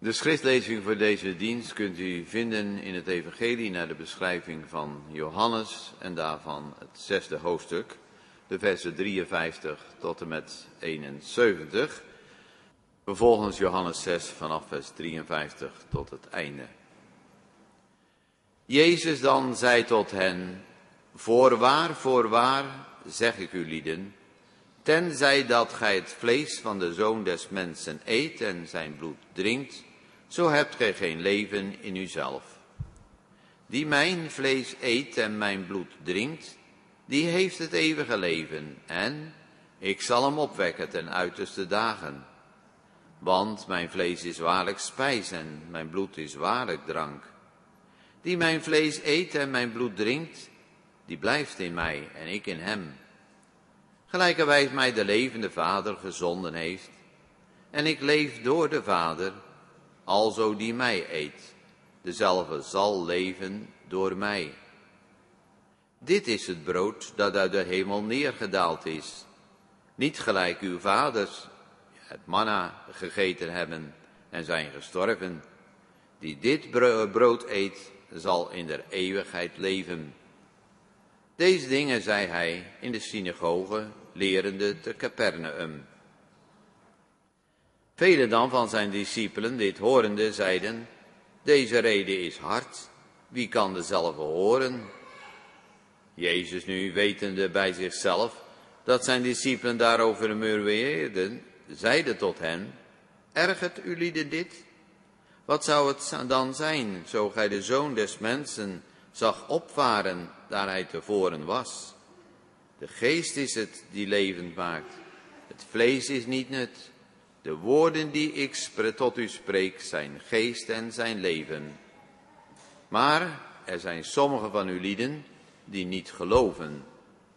De schriftlezing voor deze dienst kunt u vinden in het Evangelie naar de beschrijving van Johannes en daarvan het zesde hoofdstuk, de versen 53 tot en met 71. Vervolgens Johannes 6 vanaf vers 53 tot het einde. Jezus dan zei tot hen, voorwaar, voorwaar, zeg ik u lieden, tenzij dat gij het vlees van de Zoon des Mensen eet en zijn bloed drinkt, zo hebt gij geen leven in uzelf. Die mijn vlees eet en mijn bloed drinkt, die heeft het eeuwige leven en ik zal hem opwekken ten uiterste dagen. Want mijn vlees is waarlijk spijs en mijn bloed is waarlijk drank. Die mijn vlees eet en mijn bloed drinkt, die blijft in mij en ik in hem. Gelijkerwijs mij de levende Vader gezonden heeft, en ik leef door de Vader, alzo die mij eet, dezelfde zal leven door mij. Dit is het brood dat uit de hemel neergedaald is. Niet gelijk uw vaders het manna gegeten hebben en zijn gestorven. Die dit brood eet, zal in der eeuwigheid leven. Deze dingen zei hij in de synagoge, lerende te Capernaum. Velen dan van zijn discipelen, dit horende, zeiden, deze reden is hard, wie kan dezelfde horen? Jezus nu, wetende bij zichzelf dat zijn discipelen daarover murweerden, zeide tot hen, ergert u lieden dit? Wat zou het dan zijn, zo gij de zoon des mensen zag opvaren, daar hij tevoren was? De geest is het die levend maakt, het vlees is niet nut. De woorden die ik tot u spreek zijn geest en zijn leven. Maar er zijn sommige van uw lieden die niet geloven,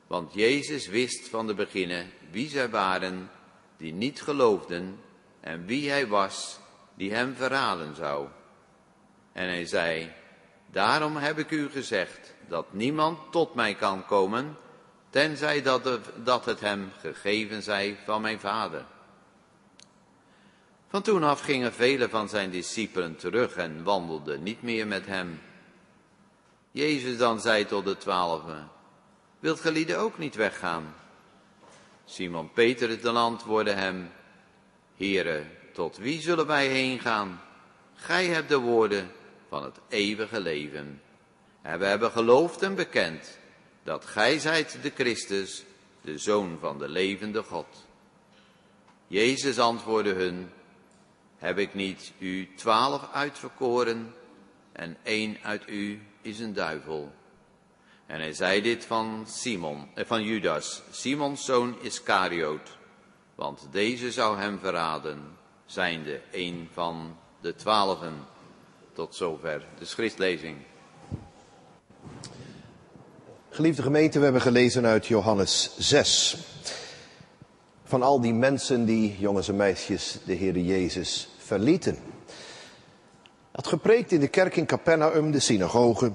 want Jezus wist van de beginnen wie zij waren die niet geloofden en wie hij was die hem verraden zou. En hij zei, daarom heb ik u gezegd dat niemand tot mij kan komen, tenzij dat het hem gegeven zij van mijn vader. Van toen af gingen vele van zijn discipelen terug en wandelden niet meer met hem. Jezus dan zei tot de twaalfen, wilt gelieden ook niet weggaan? Simon Peter dan antwoordde hem, Heere, tot wie zullen wij heen gaan? Gij hebt de woorden van het eeuwige leven. En we hebben geloofd en bekend dat gij zijt de Christus, de Zoon van de levende God. Jezus antwoordde hun, heb ik niet u twaalf uitverkoren en één uit u is een duivel. En hij zei dit van Simon, eh, van Judas, Simons zoon Iscariot, want deze zou hem verraden, zijnde een van de twaalfen. Tot zover de schriftlezing. Geliefde gemeente, we hebben gelezen uit Johannes 6. Van al die mensen die, jongens en meisjes, de Heer Jezus verlieten. Had gepreekt in de kerk in Capernaum, de synagoge.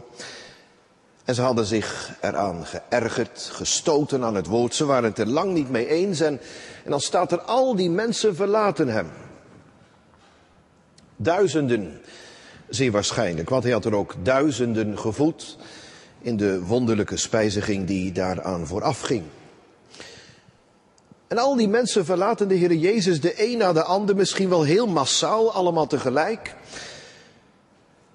En ze hadden zich eraan geërgerd, gestoten aan het woord. Ze waren het er lang niet mee eens. En, en dan staat er, al die mensen verlaten hem. Duizenden, zeer waarschijnlijk, want hij had er ook duizenden gevoed in de wonderlijke spijziging die daaraan vooraf ging. En al die mensen verlaten de Heer Jezus de een na de ander, misschien wel heel massaal, allemaal tegelijk.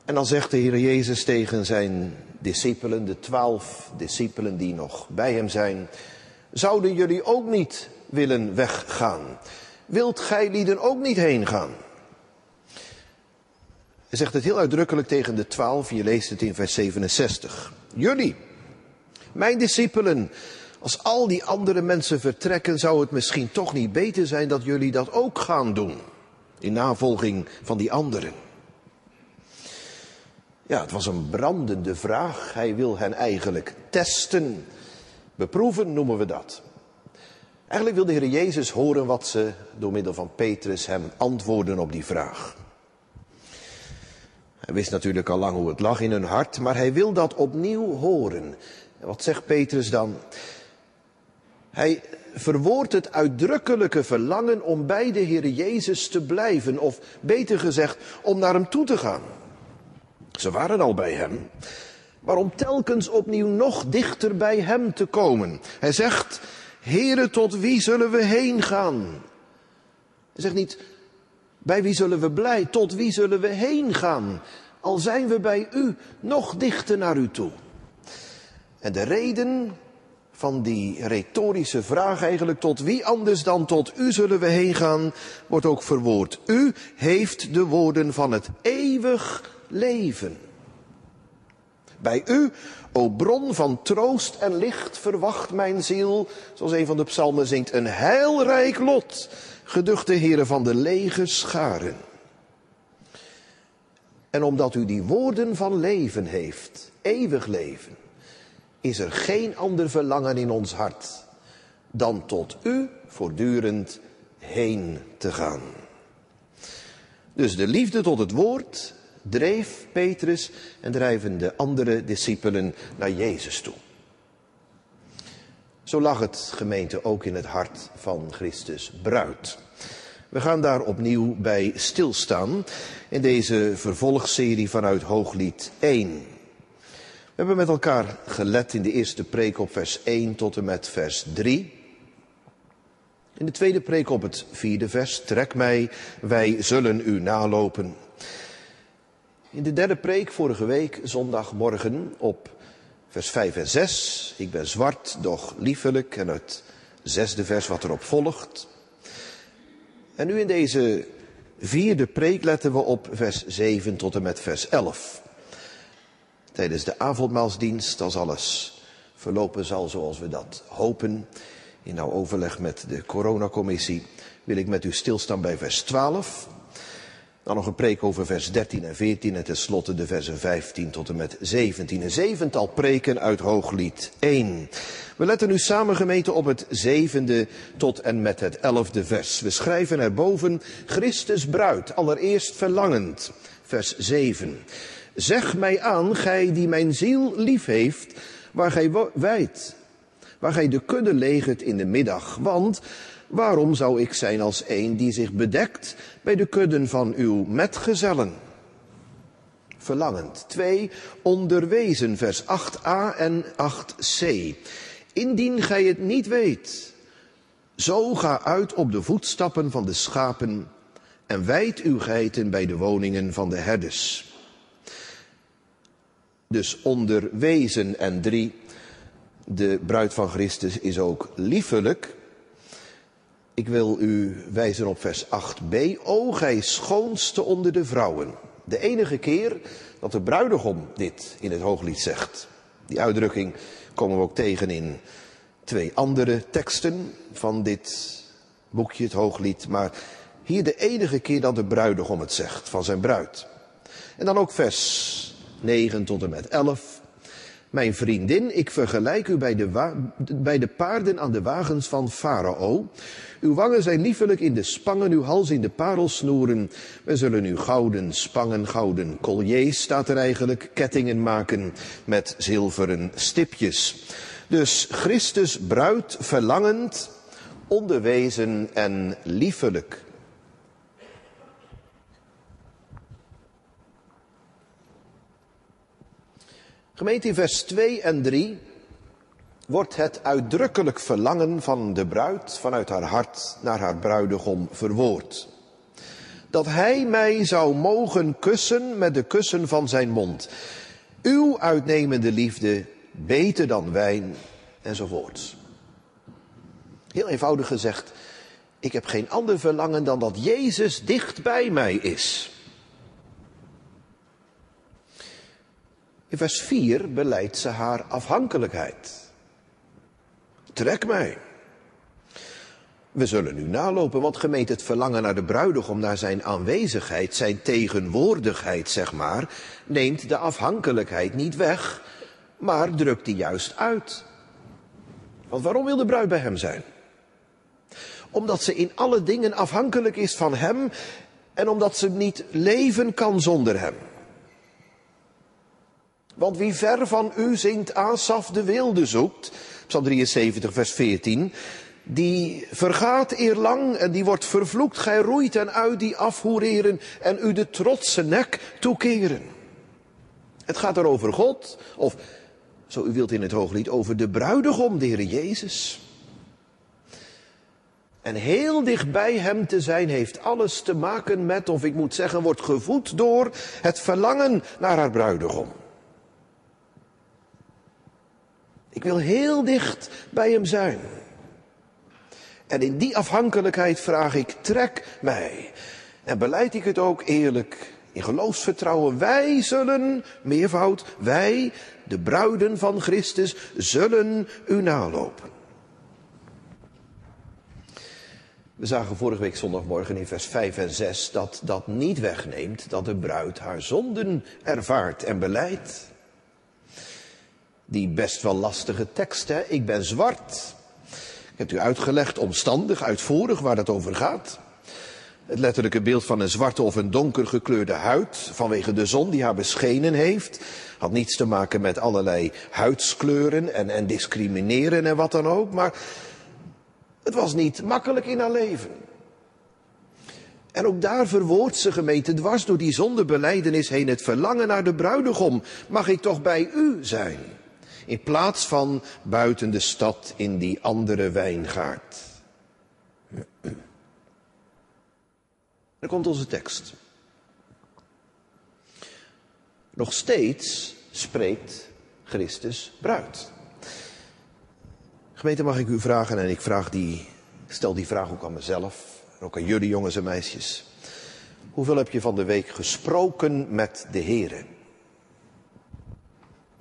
En dan zegt de Heer Jezus tegen zijn discipelen, de twaalf discipelen die nog bij hem zijn, zouden jullie ook niet willen weggaan? Wilt gij lieden ook niet heen gaan? Hij zegt het heel uitdrukkelijk tegen de twaalf, je leest het in vers 67. Jullie, mijn discipelen, als al die andere mensen vertrekken, zou het misschien toch niet beter zijn dat jullie dat ook gaan doen. In navolging van die anderen. Ja, het was een brandende vraag. Hij wil hen eigenlijk testen. Beproeven noemen we dat. Eigenlijk wil de Heer Jezus horen wat ze door middel van Petrus hem antwoorden op die vraag. Hij wist natuurlijk al lang hoe het lag in hun hart, maar hij wil dat opnieuw horen. En wat zegt Petrus dan? Hij verwoordt het uitdrukkelijke verlangen om bij de Heer Jezus te blijven, of beter gezegd, om naar Hem toe te gaan. Ze waren al bij Hem, maar om telkens opnieuw nog dichter bij Hem te komen. Hij zegt, Heere, tot wie zullen we heen gaan? Hij zegt niet, bij wie zullen we blij, tot wie zullen we heen gaan? Al zijn we bij U nog dichter naar U toe. En de reden van die retorische vraag eigenlijk, tot wie anders dan tot u zullen we heen gaan, wordt ook verwoord. U heeft de woorden van het eeuwig leven. Bij u, o bron van troost en licht, verwacht mijn ziel, zoals een van de psalmen zingt, een heilrijk lot, geduchte heren van de lege scharen. En omdat u die woorden van leven heeft, eeuwig leven, is er geen ander verlangen in ons hart dan tot u voortdurend heen te gaan. Dus de liefde tot het woord dreef Petrus en drijven de andere discipelen naar Jezus toe. Zo lag het gemeente ook in het hart van Christus bruid. We gaan daar opnieuw bij stilstaan in deze vervolgserie vanuit Hooglied 1. We hebben met elkaar gelet in de eerste preek op vers 1 tot en met vers 3. In de tweede preek op het vierde vers, trek mij, wij zullen u nalopen. In de derde preek vorige week, zondagmorgen, op vers 5 en 6, ik ben zwart, doch liefelijk, en het zesde vers wat erop volgt. En nu in deze vierde preek letten we op vers 7 tot en met vers 11 tijdens de avondmaalsdienst, als alles verlopen zal zoals we dat hopen, in nauw overleg met de coronacommissie, wil ik met u stilstaan bij vers 12. Dan nog een preek over vers 13 en 14 en tenslotte de versen 15 tot en met 17. Een zevental preken uit Hooglied 1. We letten nu samen gemeten op het zevende tot en met het elfde vers. We schrijven erboven Christus bruid, allereerst verlangend, vers 7. Zeg mij aan, gij die mijn ziel lief heeft, waar gij wijdt, waar gij de kudde legert in de middag. Want waarom zou ik zijn als een die zich bedekt bij de kudden van uw metgezellen? Verlangend. Twee, onderwezen, vers 8a en 8c. Indien gij het niet weet, zo ga uit op de voetstappen van de schapen en wijd uw geiten bij de woningen van de herders. Dus onderwezen en drie, de bruid van Christus is ook liefelijk. Ik wil u wijzen op vers 8b. O gij schoonste onder de vrouwen. De enige keer dat de bruidegom dit in het hooglied zegt. Die uitdrukking komen we ook tegen in twee andere teksten van dit boekje, het hooglied. Maar hier de enige keer dat de bruidegom het zegt van zijn bruid. En dan ook vers 9 tot en met 11. Mijn vriendin, ik vergelijk u bij de, bij de paarden aan de wagens van Farao. Uw wangen zijn liefelijk in de spangen, uw hals in de parelsnoeren. We zullen u gouden spangen, gouden colliers, staat er eigenlijk, kettingen maken met zilveren stipjes. Dus Christus bruid verlangend, onderwezen en liefelijk. Gemeente in vers 2 en 3 wordt het uitdrukkelijk verlangen van de bruid vanuit haar hart naar haar bruidegom verwoord. Dat hij mij zou mogen kussen met de kussen van zijn mond. Uw uitnemende liefde, beter dan wijn, enzovoorts. Heel eenvoudig gezegd, ik heb geen ander verlangen dan dat Jezus dicht bij mij is. In vers 4 beleidt ze haar afhankelijkheid. Trek mij. We zullen nu nalopen, want gemeente het verlangen naar de bruidegom, naar zijn aanwezigheid, zijn tegenwoordigheid, zeg maar, neemt de afhankelijkheid niet weg, maar drukt die juist uit. Want waarom wil de bruid bij hem zijn? Omdat ze in alle dingen afhankelijk is van hem en omdat ze niet leven kan zonder hem. Want wie ver van u zingt Asaf de wilde zoekt, Psalm 73 vers 14, die vergaat eerlang en die wordt vervloekt. Gij roeit en uit die afhoereren en u de trotse nek toekeren. Het gaat er over God, of zo u wilt in het hooglied, over de bruidegom, de Heer Jezus. En heel dicht bij hem te zijn heeft alles te maken met, of ik moet zeggen, wordt gevoed door het verlangen naar haar bruidegom. Ik wil heel dicht bij hem zijn. En in die afhankelijkheid vraag ik, trek mij. En beleid ik het ook eerlijk in geloofsvertrouwen. Wij zullen, meervoud, wij, de bruiden van Christus, zullen u nalopen. We zagen vorige week zondagmorgen in vers 5 en 6 dat dat niet wegneemt dat de bruid haar zonden ervaart en beleidt. Die best wel lastige tekst, hè? Ik ben zwart. Ik heb u uitgelegd, omstandig, uitvoerig, waar dat over gaat. Het letterlijke beeld van een zwarte of een donker gekleurde huid vanwege de zon die haar beschenen heeft. Had niets te maken met allerlei huidskleuren en, en discrimineren en wat dan ook. Maar het was niet makkelijk in haar leven. En ook daar verwoordt ze gemeente dwars door die zondebeleidenis heen het verlangen naar de bruidegom. Mag ik toch bij u zijn? In plaats van buiten de stad in die andere wijngaard. Dan komt onze tekst. Nog steeds spreekt Christus bruid. Gemeente, mag ik u vragen, en ik vraag die, stel die vraag ook aan mezelf, en ook aan jullie jongens en meisjes. Hoeveel heb je van de week gesproken met de Heer?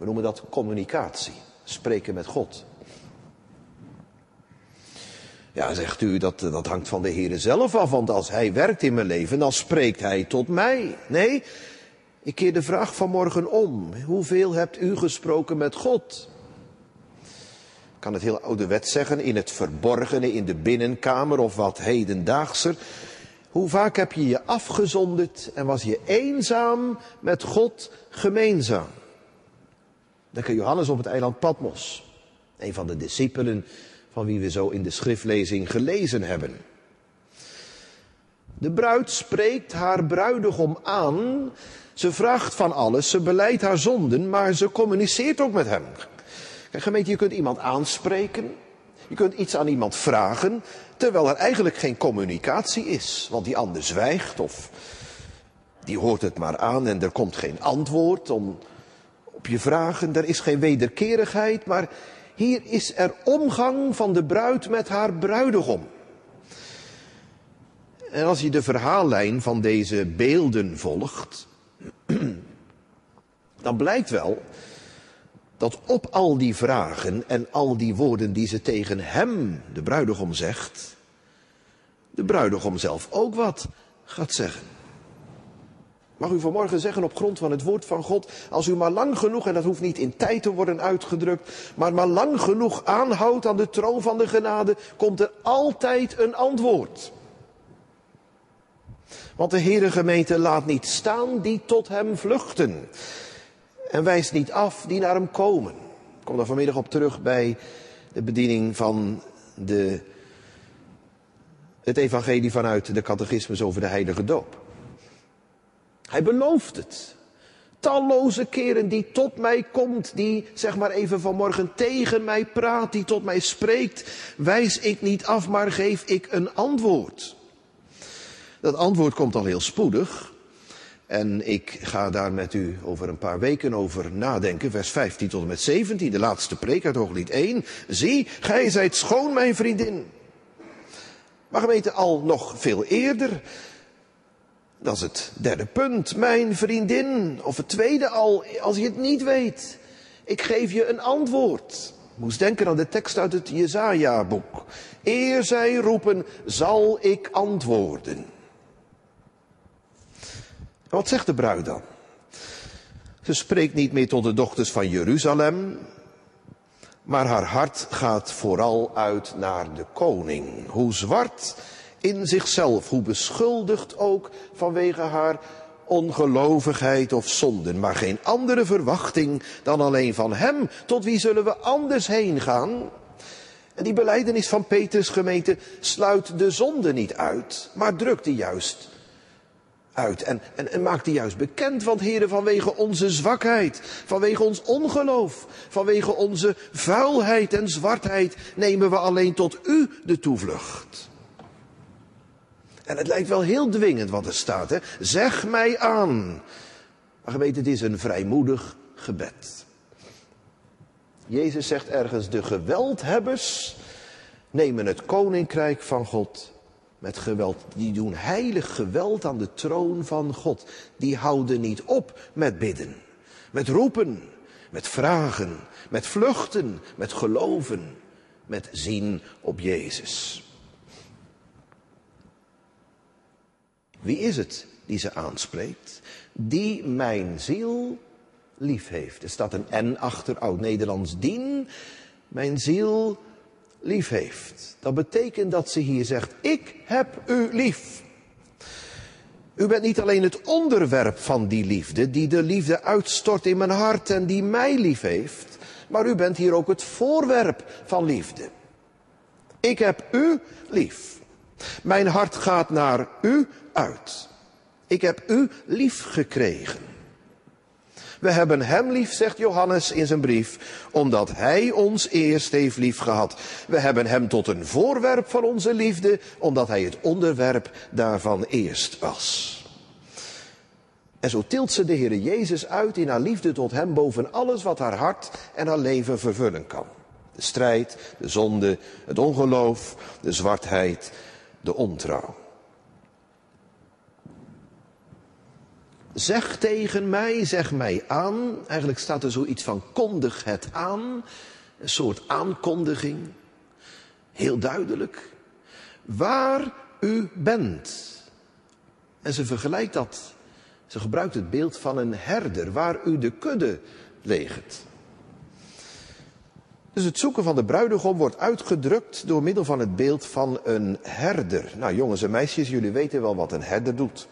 We noemen dat communicatie, spreken met God. Ja, zegt u, dat, dat hangt van de Heer zelf af, want als Hij werkt in mijn leven, dan spreekt Hij tot mij. Nee, ik keer de vraag vanmorgen om. Hoeveel hebt u gesproken met God? Ik kan het heel ouderwet zeggen, in het verborgene, in de binnenkamer of wat hedendaagser. Hoe vaak heb je je afgezonderd en was je eenzaam met God gemeenzaam? Aan Johannes op het eiland Patmos, een van de discipelen van wie we zo in de schriftlezing gelezen hebben. De bruid spreekt haar bruidegom aan. Ze vraagt van alles, ze beleidt haar zonden, maar ze communiceert ook met hem. Kijk, gemeente, je kunt iemand aanspreken, je kunt iets aan iemand vragen, terwijl er eigenlijk geen communicatie is, want die ander zwijgt of die hoort het maar aan en er komt geen antwoord om, op je vragen, er is geen wederkerigheid, maar hier is er omgang van de bruid met haar bruidegom. En als je de verhaallijn van deze beelden volgt, dan blijkt wel dat op al die vragen en al die woorden die ze tegen hem, de bruidegom, zegt, de bruidegom zelf ook wat gaat zeggen. Mag u vanmorgen zeggen op grond van het woord van God, als u maar lang genoeg, en dat hoeft niet in tijd te worden uitgedrukt, maar maar lang genoeg aanhoudt aan de troon van de genade, komt er altijd een antwoord. Want de Heere gemeente laat niet staan die tot hem vluchten. En wijst niet af die naar hem komen. Ik kom daar vanmiddag op terug bij de bediening van de, het evangelie vanuit de catechismus over de heilige doop. Hij belooft het. Talloze keren die tot mij komt, die zeg maar even vanmorgen tegen mij praat, die tot mij spreekt, wijs ik niet af, maar geef ik een antwoord. Dat antwoord komt al heel spoedig. En ik ga daar met u over een paar weken over nadenken. Vers 15 tot en met 17, de laatste preek uit Hooglied 1. Zie, gij zijt schoon, mijn vriendin. Maar gemeente al nog veel eerder. Dat is het derde punt. Mijn vriendin. Of het tweede al, als je het niet weet. Ik geef je een antwoord. Moest denken aan de tekst uit het Jezaja-boek. Eer zij roepen, zal ik antwoorden. Wat zegt de bruid dan? Ze spreekt niet meer tot de dochters van Jeruzalem, maar haar hart gaat vooral uit naar de koning. Hoe zwart in zichzelf, hoe beschuldigd ook vanwege haar ongelovigheid of zonden, maar geen andere verwachting dan alleen van Hem. Tot wie zullen we anders heen gaan? En die beleidenis van Petrus gemeente sluit de zonde niet uit, maar drukt die juist uit. En, en, en maakt die juist bekend, want heren, vanwege onze zwakheid, vanwege ons ongeloof, vanwege onze vuilheid en zwartheid, nemen we alleen tot u de toevlucht. En het lijkt wel heel dwingend wat er staat, hè. Zeg mij aan. Maar geweten, het is een vrijmoedig gebed. Jezus zegt ergens, de geweldhebbers nemen het koninkrijk van God met geweld. Die doen heilig geweld aan de troon van God. Die houden niet op met bidden, met roepen, met vragen, met vluchten, met geloven, met zien op Jezus. Wie is het die ze aanspreekt? Die mijn ziel lief heeft. Er staat een N achter, oud-Nederlands dien. Mijn ziel lief heeft. Dat betekent dat ze hier zegt, ik heb u lief. U bent niet alleen het onderwerp van die liefde, die de liefde uitstort in mijn hart en die mij lief heeft, maar u bent hier ook het voorwerp van liefde. Ik heb u lief. Mijn hart gaat naar u uit. Ik heb u lief gekregen. We hebben hem lief, zegt Johannes in zijn brief, omdat hij ons eerst heeft lief gehad. We hebben hem tot een voorwerp van onze liefde, omdat hij het onderwerp daarvan eerst was. En zo tilt ze de Heer Jezus uit in haar liefde tot hem boven alles wat haar hart en haar leven vervullen kan. De strijd, de zonde, het ongeloof, de zwartheid, de ontrouw. Zeg tegen mij, zeg mij aan. Eigenlijk staat er zoiets van kondig het aan. Een soort aankondiging. Heel duidelijk. Waar u bent. En ze vergelijkt dat. Ze gebruikt het beeld van een herder waar u de kudde legert. Dus het zoeken van de bruidegom wordt uitgedrukt door middel van het beeld van een herder. Nou jongens en meisjes, jullie weten wel wat een herder doet.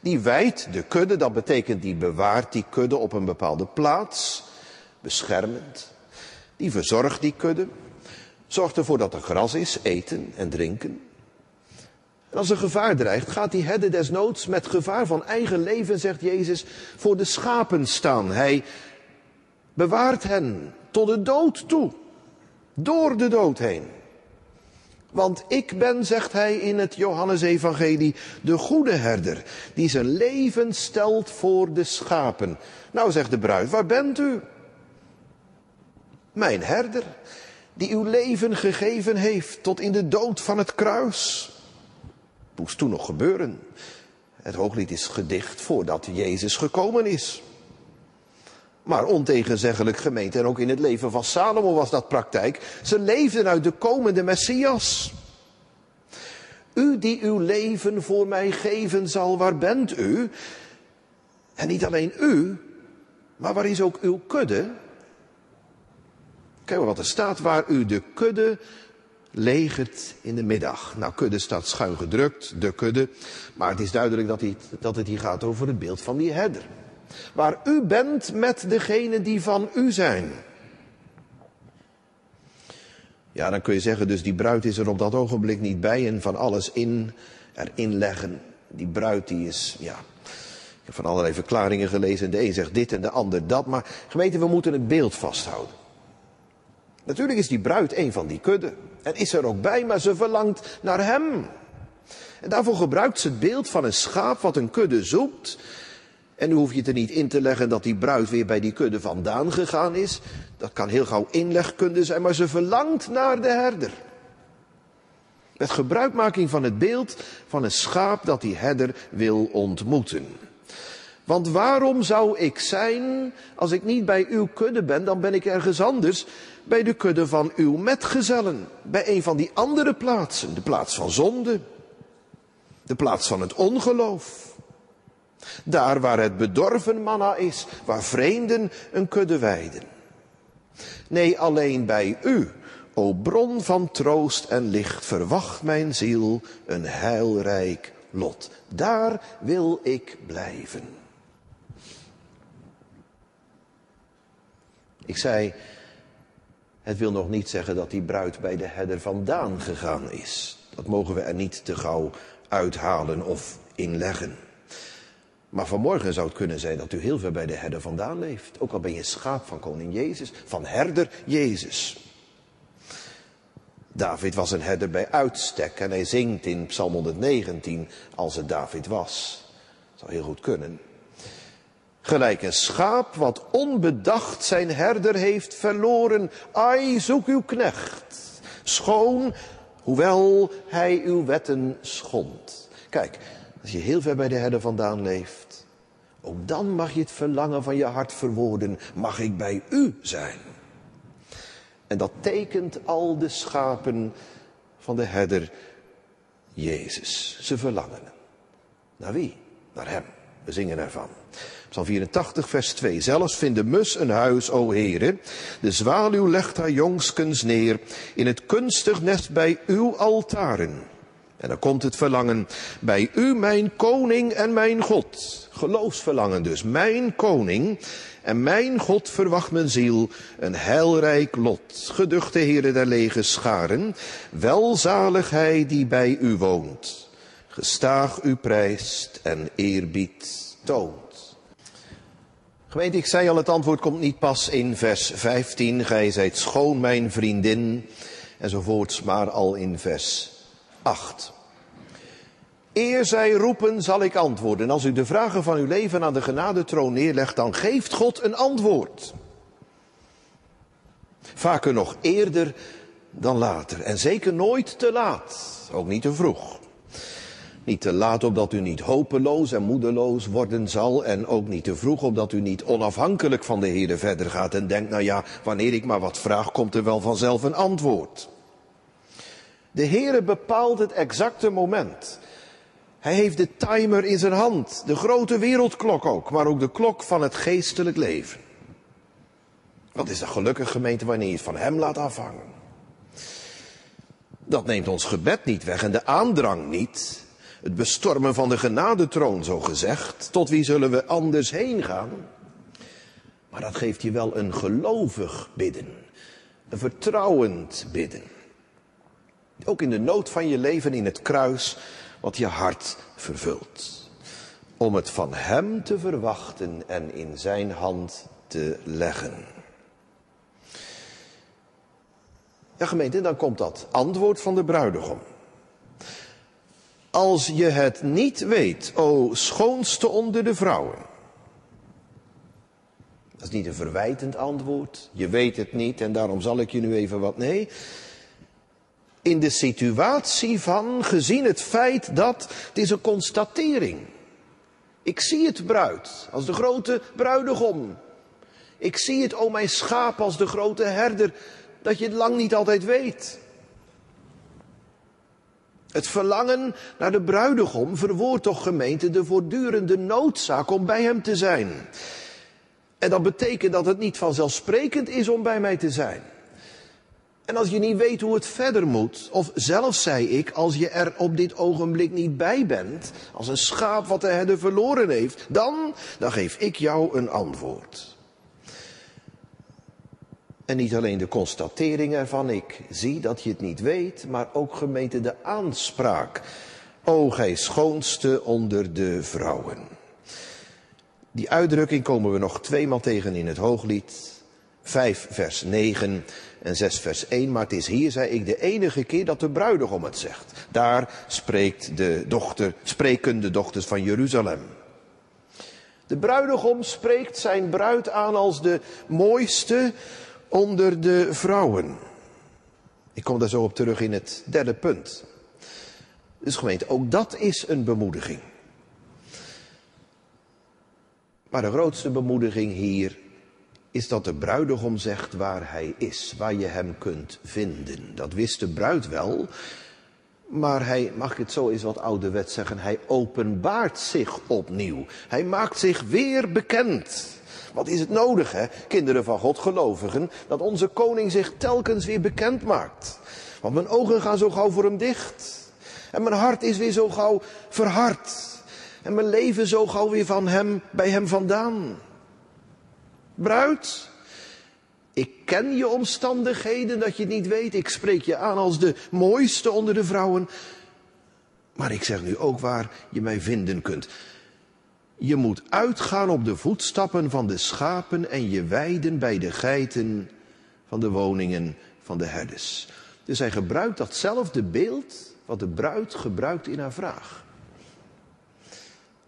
Die wijdt de kudde, dat betekent die bewaart die kudde op een bepaalde plaats, beschermend. Die verzorgt die kudde, zorgt ervoor dat er gras is, eten en drinken. En als er gevaar dreigt, gaat die herder desnoods met gevaar van eigen leven, zegt Jezus, voor de schapen staan. Hij bewaart hen tot de dood toe, door de dood heen. Want ik ben, zegt hij in het Johannesevangelie, de goede herder, die zijn leven stelt voor de schapen. Nou, zegt de bruid, waar bent u? Mijn herder, die uw leven gegeven heeft tot in de dood van het kruis. Moest toen nog gebeuren. Het hooglied is gedicht voordat Jezus gekomen is. Maar ontegenzeggelijk gemeente, en ook in het leven van Salomo was dat praktijk. Ze leefden uit de komende Messias. U die uw leven voor mij geven zal, waar bent u? En niet alleen u, maar waar is ook uw kudde? Kijk wat er staat, waar u de kudde legert in de middag. Nou, kudde staat schuin gedrukt, de kudde. Maar het is duidelijk dat, dat het hier gaat over het beeld van die herder. Waar u bent met degenen die van u zijn. Ja, dan kun je zeggen, dus die bruid is er op dat ogenblik niet bij en van alles in, erin leggen. Die bruid die is, ja, ik heb van allerlei verklaringen gelezen. De een zegt dit en de ander dat. Maar gemeente, we moeten het beeld vasthouden. Natuurlijk is die bruid een van die kudde. En is er ook bij, maar ze verlangt naar hem. En daarvoor gebruikt ze het beeld van een schaap wat een kudde zoekt. En nu hoef je het er niet in te leggen dat die bruid weer bij die kudde vandaan gegaan is. Dat kan heel gauw inlegkunde zijn, maar ze verlangt naar de herder. Met gebruikmaking van het beeld van een schaap dat die herder wil ontmoeten. Want waarom zou ik zijn als ik niet bij uw kudde ben, dan ben ik ergens anders, bij de kudde van uw metgezellen, bij een van die andere plaatsen, de plaats van zonde, de plaats van het ongeloof. Daar waar het bedorven manna is, waar vreemden een kudde weiden. Nee, alleen bij u, o bron van troost en licht, verwacht mijn ziel een heilrijk lot. Daar wil ik blijven. Ik zei, het wil nog niet zeggen dat die bruid bij de herder vandaan gegaan is. Dat mogen we er niet te gauw uithalen of inleggen. Maar vanmorgen zou het kunnen zijn dat u heel ver bij de herder vandaan leeft. Ook al ben je schaap van koning Jezus, van herder Jezus. David was een herder bij uitstek en hij zingt in Psalm 119 als het David was. Zou heel goed kunnen. Gelijk een schaap wat onbedacht zijn herder heeft verloren. Ai, zoek uw knecht. Schoon, hoewel hij uw wetten schond. Kijk, als je heel ver bij de herder vandaan leeft, ook dan mag je het verlangen van je hart verwoorden. Mag ik bij u zijn? En dat tekent al de schapen van de herder Jezus. Ze verlangen. Naar wie? Naar hem. We zingen ervan. Psalm 84, vers 2. Zelfs vindt de mus een huis, o heren. De zwaluw legt haar jongskens neer in het kunstig nest bij uw altaren. En dan komt het verlangen bij u, mijn koning en mijn God. Geloofsverlangen dus. Mijn koning en mijn God verwacht mijn ziel een heilrijk lot. Geduchte heren der lege scharen, welzalig hij die bij u woont. Gestaag u prijst en eerbied toont. Gemeente, ik zei al, het antwoord komt niet pas in vers 15. Gij zijt schoon, mijn vriendin, enzovoorts, maar al in vers 8. Eer zij roepen, zal ik antwoorden. Als u de vragen van uw leven aan de genadetroon neerlegt, dan geeft God een antwoord. Vaker nog eerder dan later. En zeker nooit te laat. Ook niet te vroeg. Niet te laat opdat u niet hopeloos en moedeloos worden zal. En ook niet te vroeg opdat u niet onafhankelijk van de Heer verder gaat. En denkt, nou ja, wanneer ik maar wat vraag, komt er wel vanzelf een antwoord. De Heere bepaalt het exacte moment. Hij heeft de timer in zijn hand, de grote wereldklok ook, maar ook de klok van het geestelijk leven. Wat is een gelukkig gemeente wanneer je het van hem laat afhangen? Dat neemt ons gebed niet weg en de aandrang niet. Het bestormen van de genadetroon, zo gezegd. Tot wie zullen we anders heen gaan? Maar dat geeft je wel een gelovig bidden. Een vertrouwend bidden. Ook in de nood van je leven in het kruis wat je hart vervult. Om het van Hem te verwachten en in Zijn hand te leggen. Ja gemeente, dan komt dat antwoord van de bruidegom. Als je het niet weet, o schoonste onder de vrouwen. Dat is niet een verwijtend antwoord. Je weet het niet en daarom zal ik je nu even wat. Nee, in de situatie van, gezien het feit dat, het is een constatering. Ik zie het bruid als de grote bruidegom. Ik zie het, o mijn schaap, als de grote herder, dat je het lang niet altijd weet. Het verlangen naar de bruidegom verwoordt toch gemeente de voortdurende noodzaak om bij hem te zijn. En dat betekent dat het niet vanzelfsprekend is om bij mij te zijn. En als je niet weet hoe het verder moet, of zelfs zei ik, als je er op dit ogenblik niet bij bent, als een schaap wat de herder verloren heeft, dan, dan geef ik jou een antwoord. En niet alleen de constatering ervan, ik zie dat je het niet weet, maar ook gemeente de aanspraak. O gij schoonste onder de vrouwen. Die uitdrukking komen we nog tweemaal tegen in het hooglied. 5 vers 9 en 6 vers 1. Maar het is hier, zei ik, de enige keer dat de bruidegom het zegt. Daar spreekt de dochter, spreken de dochters van Jeruzalem. De bruidegom spreekt zijn bruid aan als de mooiste onder de vrouwen. Ik kom daar zo op terug in het derde punt. Dus gemeente, ook dat is een bemoediging. Maar de grootste bemoediging hier is dat de bruidegom zegt waar hij is, waar je hem kunt vinden. Dat wist de bruid wel, maar hij, mag ik het zo eens wat ouderwet zeggen, hij openbaart zich opnieuw. Hij maakt zich weer bekend. Wat is het nodig, hè, kinderen van God, gelovigen, dat onze koning zich telkens weer bekend maakt. Want mijn ogen gaan zo gauw voor hem dicht. En mijn hart is weer zo gauw verhard. En mijn leven zo gauw weer van hem, bij hem vandaan. Bruid, ik ken je omstandigheden dat je het niet weet. Ik spreek je aan als de mooiste onder de vrouwen. Maar ik zeg nu ook waar je mij vinden kunt. Je moet uitgaan op de voetstappen van de schapen en je weiden bij de geiten van de woningen van de herders. Dus hij gebruikt datzelfde beeld wat de bruid gebruikt in haar vraag.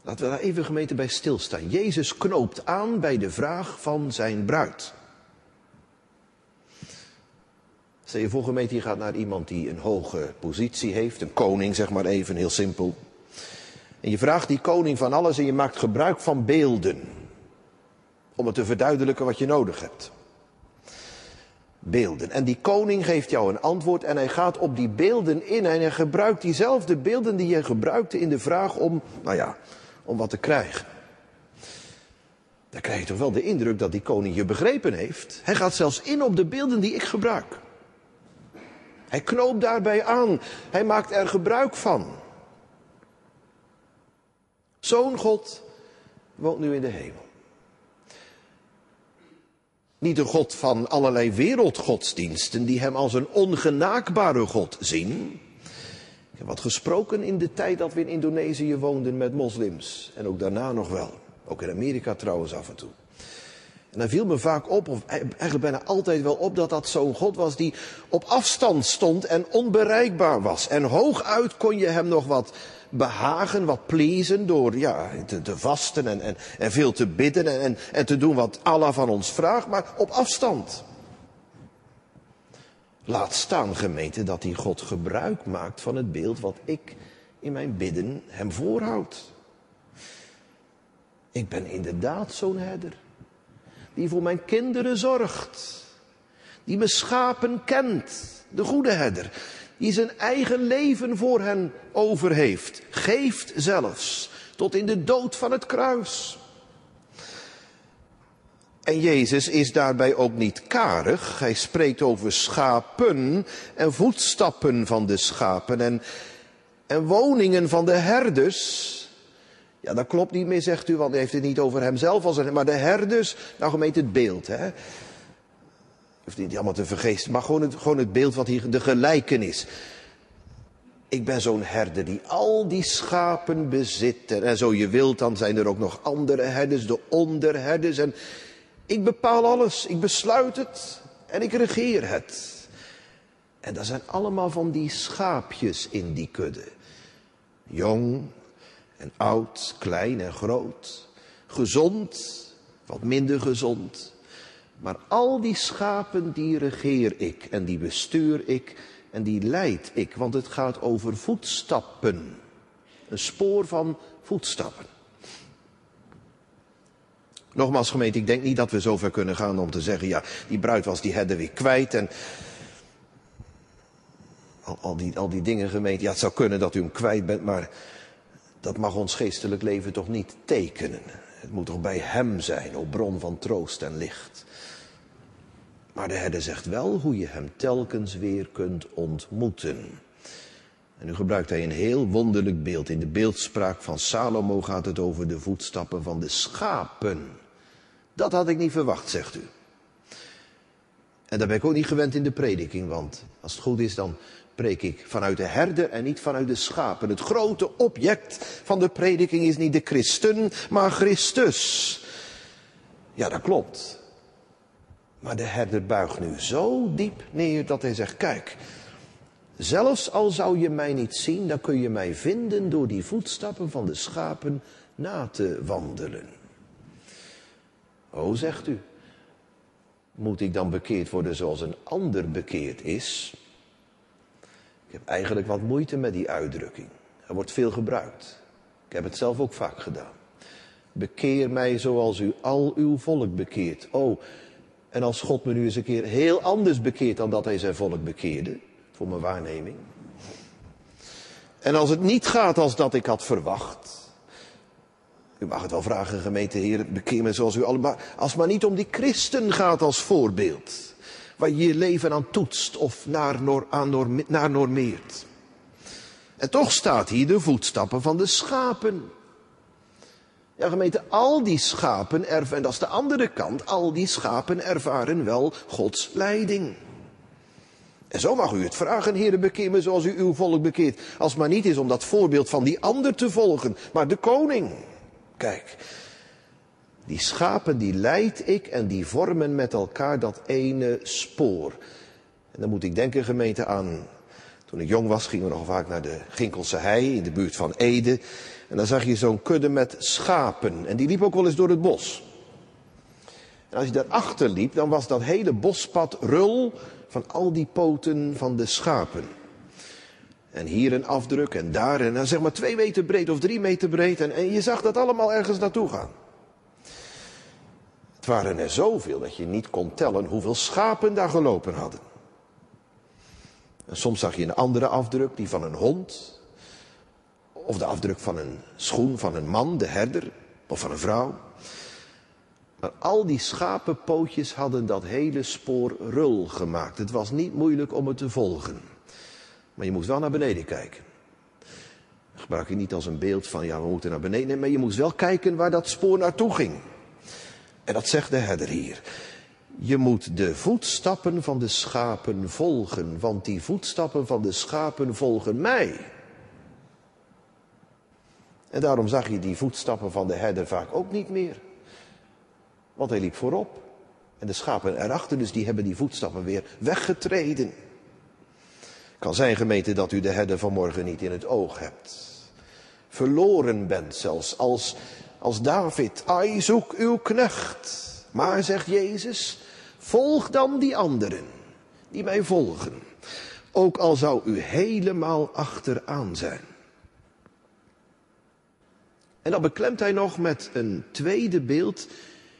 Laten we daar even gemeente bij stilstaan. Jezus knoopt aan bij de vraag van zijn bruid. Stel je voor gemeente, je gaat naar iemand die een hoge positie heeft, een koning zeg maar even, heel simpel. En je vraagt die koning van alles en je maakt gebruik van beelden. Om het te verduidelijken wat je nodig hebt. Beelden. En die koning geeft jou een antwoord en hij gaat op die beelden in en hij gebruikt diezelfde beelden die je gebruikte in de vraag om, nou ja, om wat te krijgen. Dan krijg je toch wel de indruk dat die koning je begrepen heeft. Hij gaat zelfs in op de beelden die ik gebruik. Hij knoopt daarbij aan. Hij maakt er gebruik van. Zo'n God woont nu in de hemel. Niet een God van allerlei wereldgodsdiensten die hem als een ongenaakbare God zien. Ik heb wat gesproken in de tijd dat we in Indonesië woonden met moslims. En ook daarna nog wel. Ook in Amerika trouwens af en toe. En dan viel me vaak op, of eigenlijk bijna altijd wel op, dat dat zo'n God was die op afstand stond en onbereikbaar was. En hooguit kon je hem nog wat behagen, wat pleasen door ja, te, te vasten en, en, en, veel te bidden en, en, en te doen wat Allah van ons vraagt, maar op afstand. Laat staan, gemeente, dat die God gebruik maakt van het beeld wat ik in mijn bidden hem voorhoud. Ik ben inderdaad zo'n herder die voor mijn kinderen zorgt, die mijn schapen kent, de goede herder, die zijn eigen leven voor hen over heeft, geeft zelfs tot in de dood van het kruis. En Jezus is daarbij ook niet karig. Hij spreekt over schapen en voetstappen van de schapen en, en woningen van de herders. Ja, dat klopt niet meer, zegt u, want hij heeft het niet over hemzelf, als maar de herders. Nou, gemeente het beeld, hè. Hoeft niet allemaal te vergeesten, maar gewoon het, gewoon het beeld wat hier de gelijkenis. Ik ben zo'n herder die al die schapen bezit. En zo je wilt, dan zijn er ook nog andere herders, de onderherders. En ik bepaal alles, ik besluit het en ik regeer het. En dat zijn allemaal van die schaapjes in die kudde. Jong en oud, klein en groot. Gezond, wat minder gezond. Maar al die schapen die regeer ik en die bestuur ik en die leid ik. Want het gaat over voetstappen. Een spoor van voetstappen. Nogmaals gemeente, ik denk niet dat we zover kunnen gaan om te zeggen, ja, die bruid was die herder weer kwijt en al, al, die, al die dingen gemeente, ja, het zou kunnen dat u hem kwijt bent, maar dat mag ons geestelijk leven toch niet tekenen. Het moet toch bij hem zijn, op bron van troost en licht. Maar de herder zegt wel hoe je hem telkens weer kunt ontmoeten. En nu gebruikt hij een heel wonderlijk beeld. In de beeldspraak van Salomo gaat het over de voetstappen van de schapen. Dat had ik niet verwacht, zegt u. En dat ben ik ook niet gewend in de prediking, want als het goed is, dan preek ik vanuit de herder en niet vanuit de schapen. Het grote object van de prediking is niet de christen, maar Christus. Ja, dat klopt. Maar de herder buigt nu zo diep neer dat hij zegt, kijk, zelfs al zou je mij niet zien, dan kun je mij vinden door die voetstappen van de schapen na te wandelen. O, zegt u, moet ik dan bekeerd worden zoals een ander bekeerd is? Ik heb eigenlijk wat moeite met die uitdrukking. Er wordt veel gebruikt. Ik heb het zelf ook vaak gedaan. Bekeer mij zoals u al uw volk bekeert. Oh, en als God me nu eens een keer heel anders bekeert dan dat hij zijn volk bekeerde, voor mijn waarneming. En als het niet gaat als dat ik had verwacht. U mag het wel vragen, gemeente Heer, bekeer zoals u allemaal. Als het maar niet om die christen gaat als voorbeeld waar je je leven aan toetst of naar, naar normeert. En toch staat hier de voetstappen van de schapen. Ja, gemeente, al die schapen ervaren, en dat is de andere kant, al die schapen ervaren wel Gods leiding. En zo mag u het vragen, heren, bekeer zoals u uw volk bekeert. Als het maar niet is om dat voorbeeld van die ander te volgen, maar de koning. Kijk, die schapen die leid ik en die vormen met elkaar dat ene spoor. En dan moet ik denken, gemeente, aan. Toen ik jong was, gingen we nog vaak naar de Ginkelse hei in de buurt van Ede. En dan zag je zo'n kudde met schapen. En die liep ook wel eens door het bos. En als je daarachter liep, dan was dat hele bospad rul van al die poten van de schapen. En hier een afdruk en daar en dan zeg maar twee meter breed of drie meter breed. En, en je zag dat allemaal ergens naartoe gaan. Het waren er zoveel dat je niet kon tellen hoeveel schapen daar gelopen hadden. En soms zag je een andere afdruk, die van een hond. Of de afdruk van een schoen van een man, de herder, of van een vrouw. Maar al die schapenpootjes hadden dat hele spoor rul gemaakt. Het was niet moeilijk om het te volgen. Maar je moest wel naar beneden kijken. Dat gebruik je niet als een beeld van, ja, we moeten naar beneden. Maar je moest wel kijken waar dat spoor naartoe ging. En dat zegt de herder hier. Je moet de voetstappen van de schapen volgen, want die voetstappen van de schapen volgen mij. En daarom zag je die voetstappen van de herder vaak ook niet meer. Want hij liep voorop. En de schapen erachter, dus die hebben die voetstappen weer weggetreden. Kan zijn gemeente dat u de herder vanmorgen niet in het oog hebt. Verloren bent zelfs als, als David. Ai, zoek uw knecht. Maar, zegt Jezus, volg dan die anderen die mij volgen. Ook al zou u helemaal achteraan zijn. En dan beklemt hij nog met een tweede beeld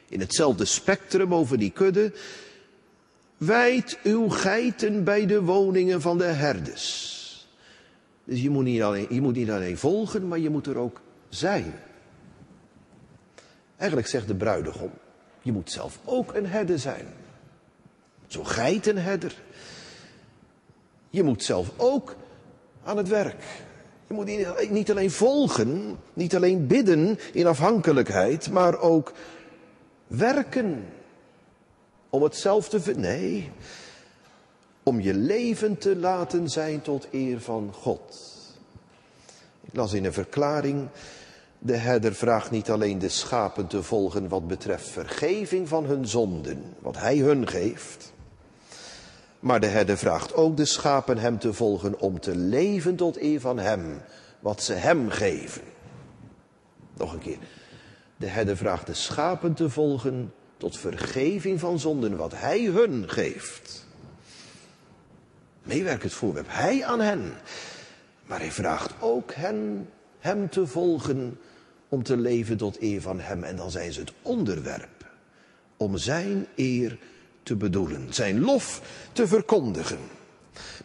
in hetzelfde spectrum over die kudde. Wijd uw geiten bij de woningen van de herders. Dus je moet, niet alleen, je moet niet alleen volgen, maar je moet er ook zijn. Eigenlijk zegt de bruidegom, je moet zelf ook een herder zijn. Zo'n geitenherder. Je moet zelf ook aan het werk. Je moet niet alleen volgen, niet alleen bidden in afhankelijkheid, maar ook werken om het zelf te vinden. Nee, om je leven te laten zijn tot eer van God. Ik las in een verklaring, de herder vraagt niet alleen de schapen te volgen wat betreft vergeving van hun zonden, wat hij hun geeft. Maar de herder vraagt ook de schapen hem te volgen om te leven tot eer van hem, wat ze hem geven. Nog een keer. De herder vraagt de schapen te volgen tot vergeving van zonden, wat hij hun geeft. Meewerkend voorwerp, hij aan hen. Maar hij vraagt ook hen, hem te volgen om te leven tot eer van hem. En dan zijn ze het onderwerp om zijn eer te bedoelen, zijn lof te verkondigen.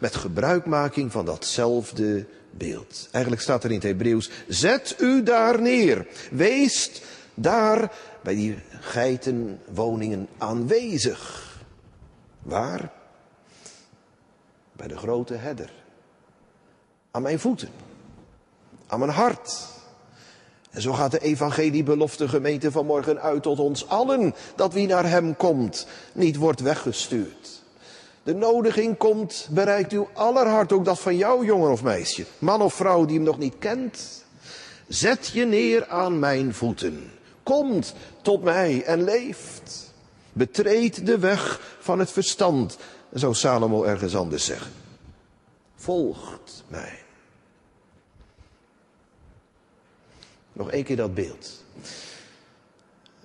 Met gebruikmaking van datzelfde beeld. Eigenlijk staat er in het Hebreeuws, zet u daar neer. Wees daar bij die geitenwoningen aanwezig. Waar? Bij de grote herder. Aan mijn voeten. Aan mijn hart. En zo gaat de evangeliebelofte gemeente vanmorgen uit tot ons allen, dat wie naar hem komt, niet wordt weggestuurd. De nodiging komt, bereikt uw aller hart, ook dat van jou, jongen of meisje, man of vrouw die hem nog niet kent. Zet je neer aan mijn voeten. Komt tot mij en leeft. Betreed de weg van het verstand, zou Salomo ergens anders zeggen. Volgt mij. Nog één keer dat beeld.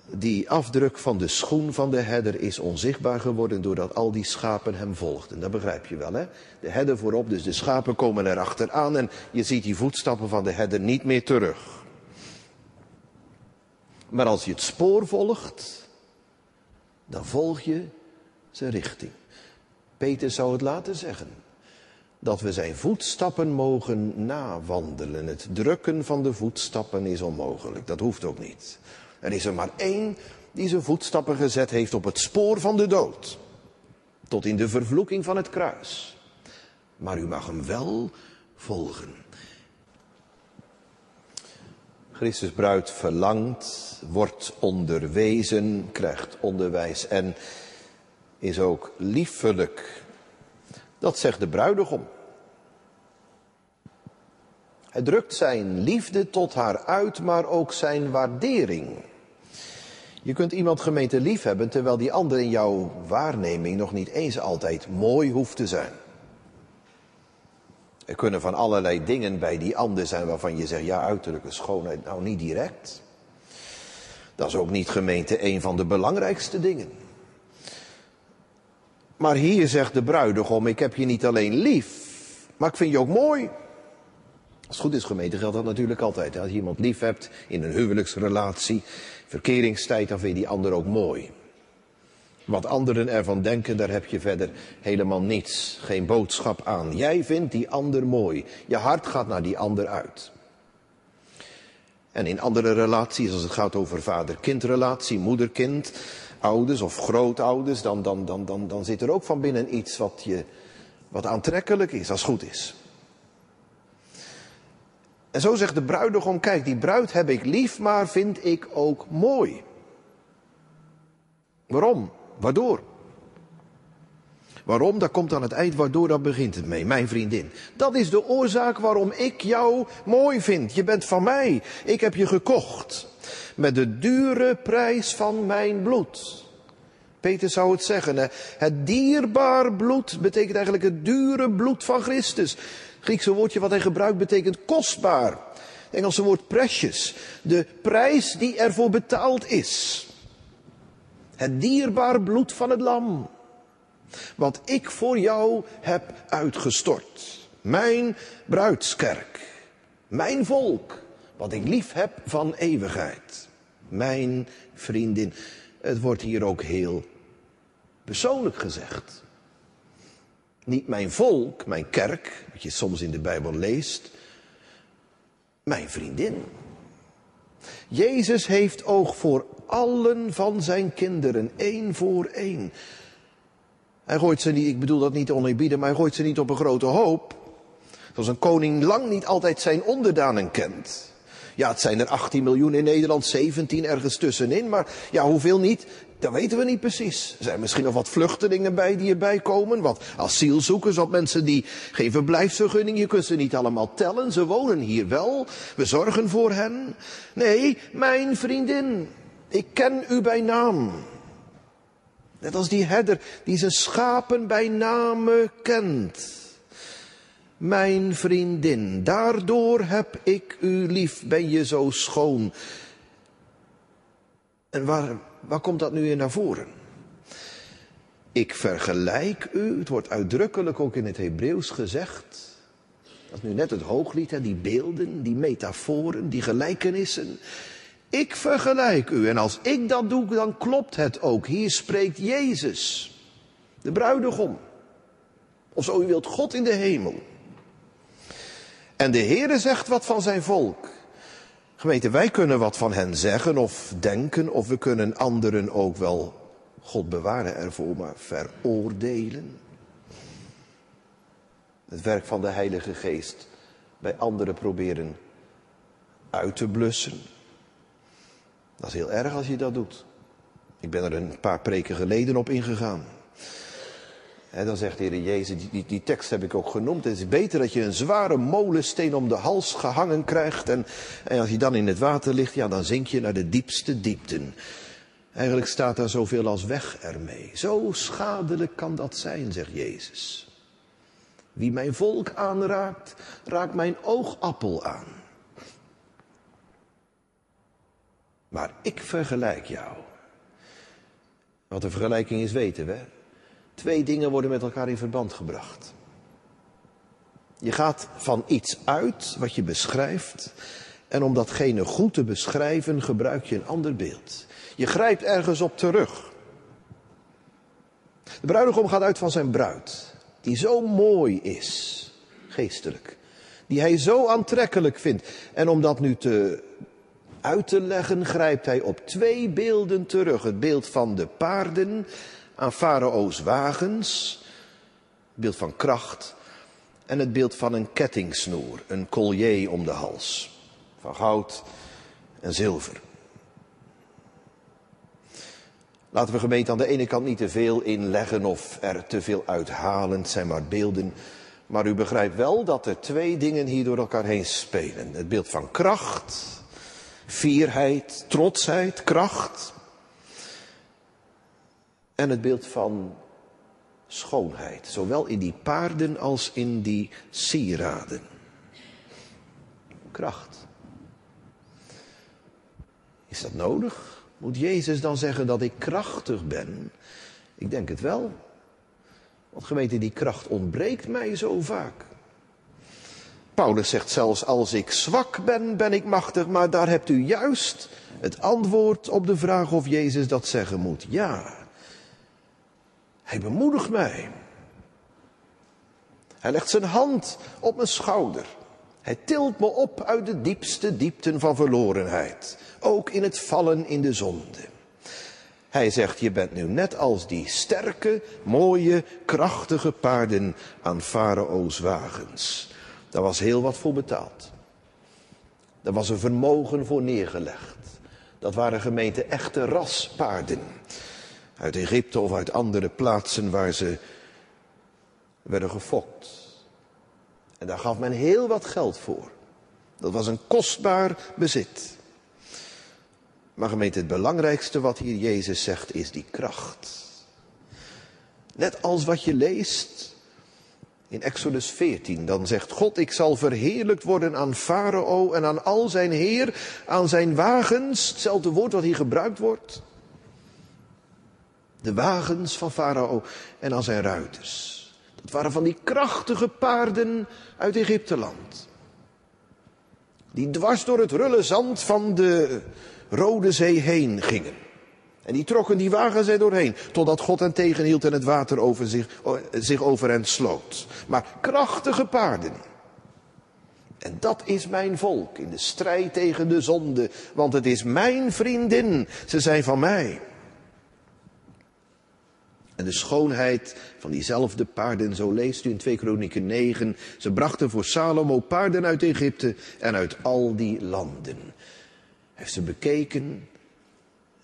Die afdruk van de schoen van de herder is onzichtbaar geworden doordat al die schapen hem volgden. Dat begrijp je wel, hè? De herder voorop, dus de schapen komen erachteraan en je ziet die voetstappen van de herder niet meer terug. Maar als je het spoor volgt, dan volg je zijn richting. Peter zou het laten zeggen dat we zijn voetstappen mogen nawandelen. Het drukken van de voetstappen is onmogelijk. Dat hoeft ook niet. Er is er maar één die zijn voetstappen gezet heeft op het spoor van de dood. Tot in de vervloeking van het kruis. Maar u mag hem wel volgen. Christus bruid verlangt, wordt onderwezen, krijgt onderwijs en is ook liefelijk. Dat zegt de bruidegom. Hij drukt zijn liefde tot haar uit, maar ook zijn waardering. Je kunt iemand gemeente lief hebben terwijl die ander in jouw waarneming nog niet eens altijd mooi hoeft te zijn. Er kunnen van allerlei dingen bij die ander zijn waarvan je zegt, ja, uiterlijke schoonheid, nou niet direct. Dat is ook niet gemeente een van de belangrijkste dingen. Maar hier zegt de bruidegom, ik heb je niet alleen lief, maar ik vind je ook mooi. Als het goed is gemeente geldt dat natuurlijk altijd. Als je iemand lief hebt in een huwelijksrelatie, verkeringstijd, dan vind je die ander ook mooi. Wat anderen ervan denken, daar heb je verder helemaal niets, geen boodschap aan. Jij vindt die ander mooi. Je hart gaat naar die ander uit. En in andere relaties, als het gaat over vader-kindrelatie, moeder-kind, ouders of grootouders, dan, dan, dan, dan, dan zit er ook van binnen iets wat, je, wat aantrekkelijk is, als goed is. En zo zegt de bruidegom, kijk, die bruid heb ik lief, maar vind ik ook mooi. Waarom? Waardoor? Waarom? Dat komt aan het eind, waardoor dat begint het mee, mijn vriendin. Dat is de oorzaak waarom ik jou mooi vind. Je bent van mij. Ik heb je gekocht. Met de dure prijs van mijn bloed. Peter zou het zeggen, hè? het dierbaar bloed betekent eigenlijk het dure bloed van Christus. Het Griekse woordje wat hij gebruikt betekent kostbaar. Het Engelse woord precious. De prijs die ervoor betaald is. Het dierbaar bloed van het lam. Wat ik voor jou heb uitgestort. Mijn bruidskerk. Mijn volk. Wat ik lief heb van eeuwigheid. Mijn vriendin. Het wordt hier ook heel persoonlijk gezegd. Niet mijn volk, mijn kerk, wat je soms in de Bijbel leest. Mijn vriendin. Jezus heeft oog voor allen van zijn kinderen, één voor één. Hij gooit ze niet, ik bedoel dat niet oneerbiedig, maar hij gooit ze niet op een grote hoop. Zoals een koning lang niet altijd zijn onderdanen kent. Ja, het zijn er 18 miljoen in Nederland, 17 ergens tussenin. Maar ja, hoeveel niet? Dat weten we niet precies. Er zijn misschien nog wat vluchtelingen bij die erbij komen. Wat asielzoekers, wat mensen die geen verblijfsvergunning. Je kunt ze niet allemaal tellen. Ze wonen hier wel. We zorgen voor hen. Nee, mijn vriendin. Ik ken u bij naam. Net als die herder die zijn schapen bij name kent. Mijn vriendin, daardoor heb ik u lief, ben je zo schoon. En waar, waar komt dat nu in naar voren? Ik vergelijk u, het wordt uitdrukkelijk ook in het Hebreeuws gezegd. Dat is nu net het hooglied, hè, die beelden, die metaforen, die gelijkenissen. Ik vergelijk u en als ik dat doe, dan klopt het ook. Hier spreekt Jezus, de bruidegom. Of zo u wilt, God in de hemel. En de Heere zegt wat van zijn volk. Gemeente, wij kunnen wat van hen zeggen of denken, of we kunnen anderen ook wel, God bewaren ervoor, maar veroordelen. Het werk van de Heilige Geest bij anderen proberen uit te blussen. Dat is heel erg als je dat doet. Ik ben er een paar preken geleden op ingegaan. En dan zegt de Heer Jezus, die, die, tekst heb ik ook genoemd. Het is beter dat je een zware molensteen om de hals gehangen krijgt. En, en als je dan in het water ligt, ja, dan zink je naar de diepste diepten. Eigenlijk staat daar zoveel als weg ermee. Zo schadelijk kan dat zijn, zegt Jezus. Wie mijn volk aanraakt, raakt mijn oogappel aan. Maar ik vergelijk jou. Wat een vergelijking is, weten we. Twee dingen worden met elkaar in verband gebracht. Je gaat van iets uit wat je beschrijft. En om datgene goed te beschrijven gebruik je een ander beeld. Je grijpt ergens op terug. De bruidegom gaat uit van zijn bruid. Die zo mooi is, geestelijk. Die hij zo aantrekkelijk vindt. En om dat nu te uit te leggen grijpt hij op twee beelden terug. Het beeld van de paarden aan Farao's wagens, beeld van kracht en het beeld van een kettingsnoer, een collier om de hals. Van goud, en zilver. Laten we gemeente aan de ene kant niet te veel inleggen of er te veel uithalen, het zijn maar beelden. Maar u begrijpt wel dat er twee dingen hier door elkaar heen spelen. Het beeld van kracht, fierheid, trotsheid, kracht. En het beeld van schoonheid, zowel in die paarden als in die sieraden. Kracht. Is dat nodig? Moet Jezus dan zeggen dat ik krachtig ben? Ik denk het wel. Want gemeente, die kracht ontbreekt mij zo vaak. Paulus zegt zelfs, als ik zwak ben, ben ik machtig. Maar daar hebt u juist het antwoord op de vraag of Jezus dat zeggen moet. Ja, hij bemoedigt mij. Hij legt zijn hand op mijn schouder. Hij tilt me op uit de diepste diepten van verlorenheid. Ook in het vallen in de zonde. Hij zegt, je bent nu net als die sterke, mooie, krachtige paarden aan Farao's wagens. Daar was heel wat voor betaald. Daar was een vermogen voor neergelegd. Dat waren gemeente echte raspaarden. Uit Egypte of uit andere plaatsen waar ze werden gefokt. En daar gaf men heel wat geld voor. Dat was een kostbaar bezit. Maar gemeente, het belangrijkste wat hier Jezus zegt is die kracht. Net als wat je leest in Exodus 14, dan zegt God, ik zal verheerlijkt worden aan Farao en aan al zijn heer, aan zijn wagens, hetzelfde woord wat hier gebruikt wordt. De wagens van Farao en aan zijn ruiters. Dat waren van die krachtige paarden uit Egypteland. Die dwars door het rulle zand van de Rode Zee heen gingen. En die trokken die wagens er doorheen, totdat God hen tegenhield en het water over zich, zich over hen sloot. Maar krachtige paarden. En dat is mijn volk in de strijd tegen de zonde, want het is mijn vriendin, ze zijn van mij. En de schoonheid van diezelfde paarden, zo leest u in 2 Kronieken 9. Ze brachten voor Salomo paarden uit Egypte en uit al die landen. Heeft ze bekeken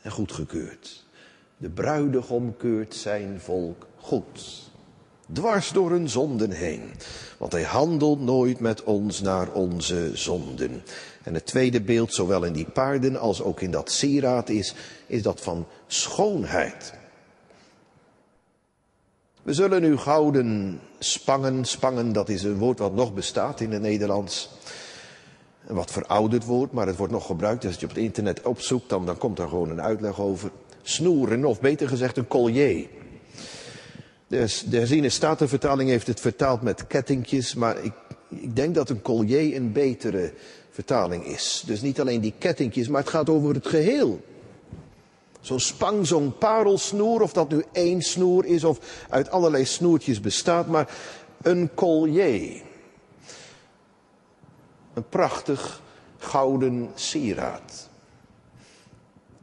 en goedgekeurd. De bruidegom keurt zijn volk goed. Dwars door hun zonden heen. Want hij handelt nooit met ons naar onze zonden. En het tweede beeld, zowel in die paarden als ook in dat sieraad is, is dat van schoonheid. We zullen nu gouden spangen, spangen, dat is een woord wat nog bestaat in het Nederlands. Wat verouderd woord, maar het wordt nog gebruikt. Als je op het internet opzoekt, dan, dan komt er gewoon een uitleg over. Snoeren, of beter gezegd een collier. De, de herziene statenvertaling heeft het vertaald met kettingjes, maar ik, ik denk dat een collier een betere vertaling is. Dus niet alleen die kettingjes, maar het gaat over het geheel. Zo'n spang, zo'n parelsnoer, of dat nu één snoer is of uit allerlei snoertjes bestaat, maar een collier. Een prachtig gouden sieraad.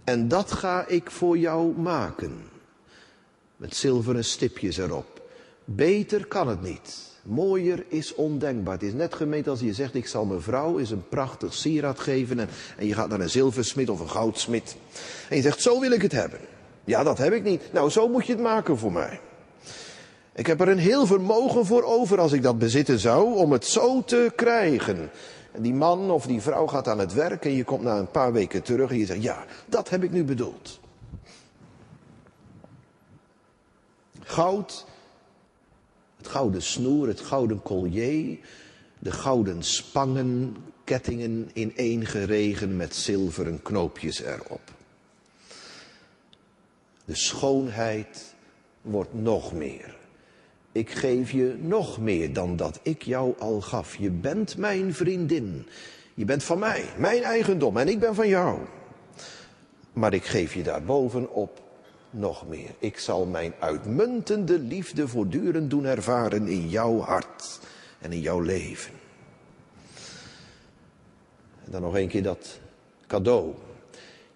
En dat ga ik voor jou maken. Met zilveren stipjes erop. Beter kan het niet. Mooier is ondenkbaar. Het is net gemeend als je zegt, ik zal mijn vrouw eens een prachtig sieraad geven. En, en je gaat naar een zilversmid of een goudsmid. En je zegt, zo wil ik het hebben. Ja, dat heb ik niet. Nou, zo moet je het maken voor mij. Ik heb er een heel vermogen voor over als ik dat bezitten zou, om het zo te krijgen. Die man of die vrouw gaat aan het werk en je komt na een paar weken terug en je zegt, ja, dat heb ik nu bedoeld. Goud het gouden snoer, het gouden collier, de gouden spangen, kettingen ineengeregen met zilveren knoopjes erop. De schoonheid wordt nog meer. Ik geef je nog meer dan dat ik jou al gaf. Je bent mijn vriendin. Je bent van mij, mijn eigendom en ik ben van jou. Maar ik geef je daarbovenop nog meer. Ik zal mijn uitmuntende liefde voortdurend doen ervaren in jouw hart en in jouw leven. En dan nog een keer dat cadeau.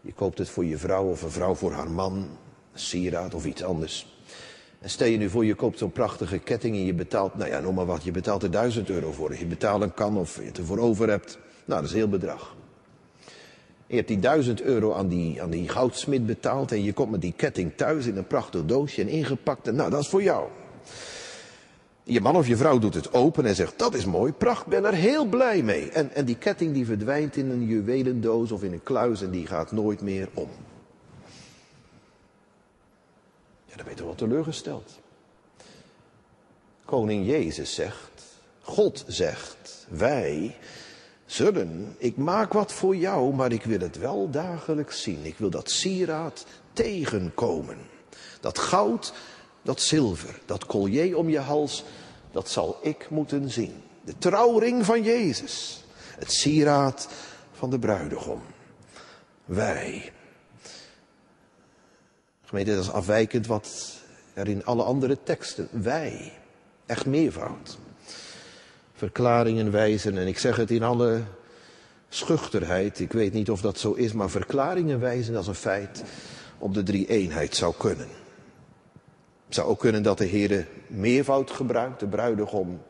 Je koopt het voor je vrouw of een vrouw voor haar man, sieraad of iets anders. En stel je nu voor, je koopt zo'n prachtige ketting en je betaalt, nou ja, noem maar wat, je betaalt er duizend euro voor. Je betalen kan of je het ervoor over hebt, nou, dat is heel bedrag. Je hebt die duizend euro aan die, aan die goudsmid betaald en je komt met die ketting thuis in een prachtig doosje en ingepakt. En nou, dat is voor jou. Je man of je vrouw doet het open en zegt, dat is mooi, pracht, ben er heel blij mee. En, en die ketting die verdwijnt in een juwelendoos of in een kluis en die gaat nooit meer om. Ja, dan ben je wel teleurgesteld. Koning Jezus zegt, God zegt, wij zullen, ik maak wat voor jou, maar ik wil het wel dagelijks zien. Ik wil dat sieraad tegenkomen. Dat goud, dat zilver, dat collier om je hals, dat zal ik moeten zien. De trouwring van Jezus, het sieraad van de bruidegom. Wij. Gemeente, dat is afwijkend wat er in alle andere teksten. Wij. Echt meervoud verklaringen wijzen. En ik zeg het in alle schuchterheid. Ik weet niet of dat zo is, maar verklaringen wijzen als een feit op de drie eenheid zou kunnen. Het zou ook kunnen dat de Heer meervoud gebruikt, de bruidegom,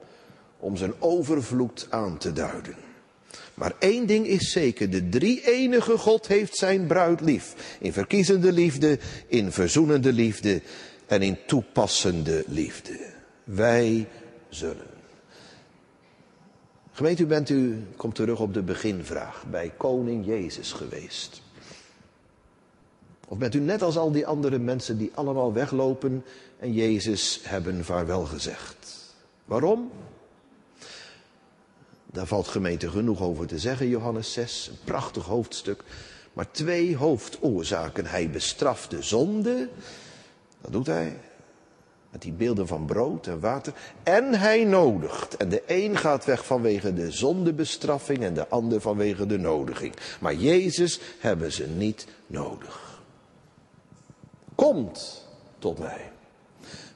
om zijn overvloed aan te duiden. Maar één ding is zeker, de drie enige God heeft zijn bruid lief. In verkiezende liefde, in verzoenende liefde en in toepassende liefde. Wij zullen. Gemeente, u bent u, komt terug op de beginvraag, bij koning Jezus geweest? Of bent u net als al die andere mensen die allemaal weglopen en Jezus hebben vaarwel gezegd? Waarom? Daar valt gemeente genoeg over te zeggen, Johannes 6, een prachtig hoofdstuk. Maar twee hoofdoorzaken. Hij bestraft de zonde, dat doet hij. Met die beelden van brood en water. En hij nodigt. En de een gaat weg vanwege de zondebestraffing en de ander vanwege de nodiging. Maar Jezus hebben ze niet nodig. Komt tot mij.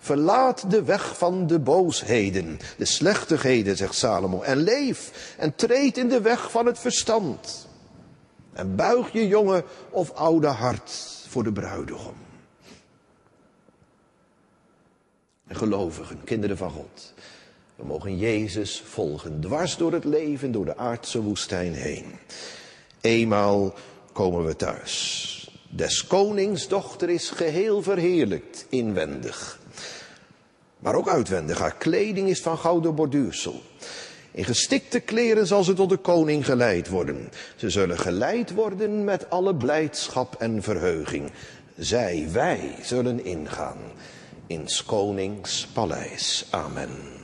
Verlaat de weg van de boosheden, de slechtigheden, zegt Salomo, en leef en treed in de weg van het verstand. En buig je jonge of oude hart voor de bruidegom. gelovigen, kinderen van God. We mogen Jezus volgen, dwars door het leven, door de aardse woestijn heen. Eenmaal komen we thuis. Des konings dochter is geheel verheerlijkt, inwendig. Maar ook uitwendig. Haar kleding is van gouden borduursel. In gestikte kleren zal ze tot de koning geleid worden. Ze zullen geleid worden met alle blijdschap en verheuging. Zij, wij, zullen ingaan in konings paleis. Amen.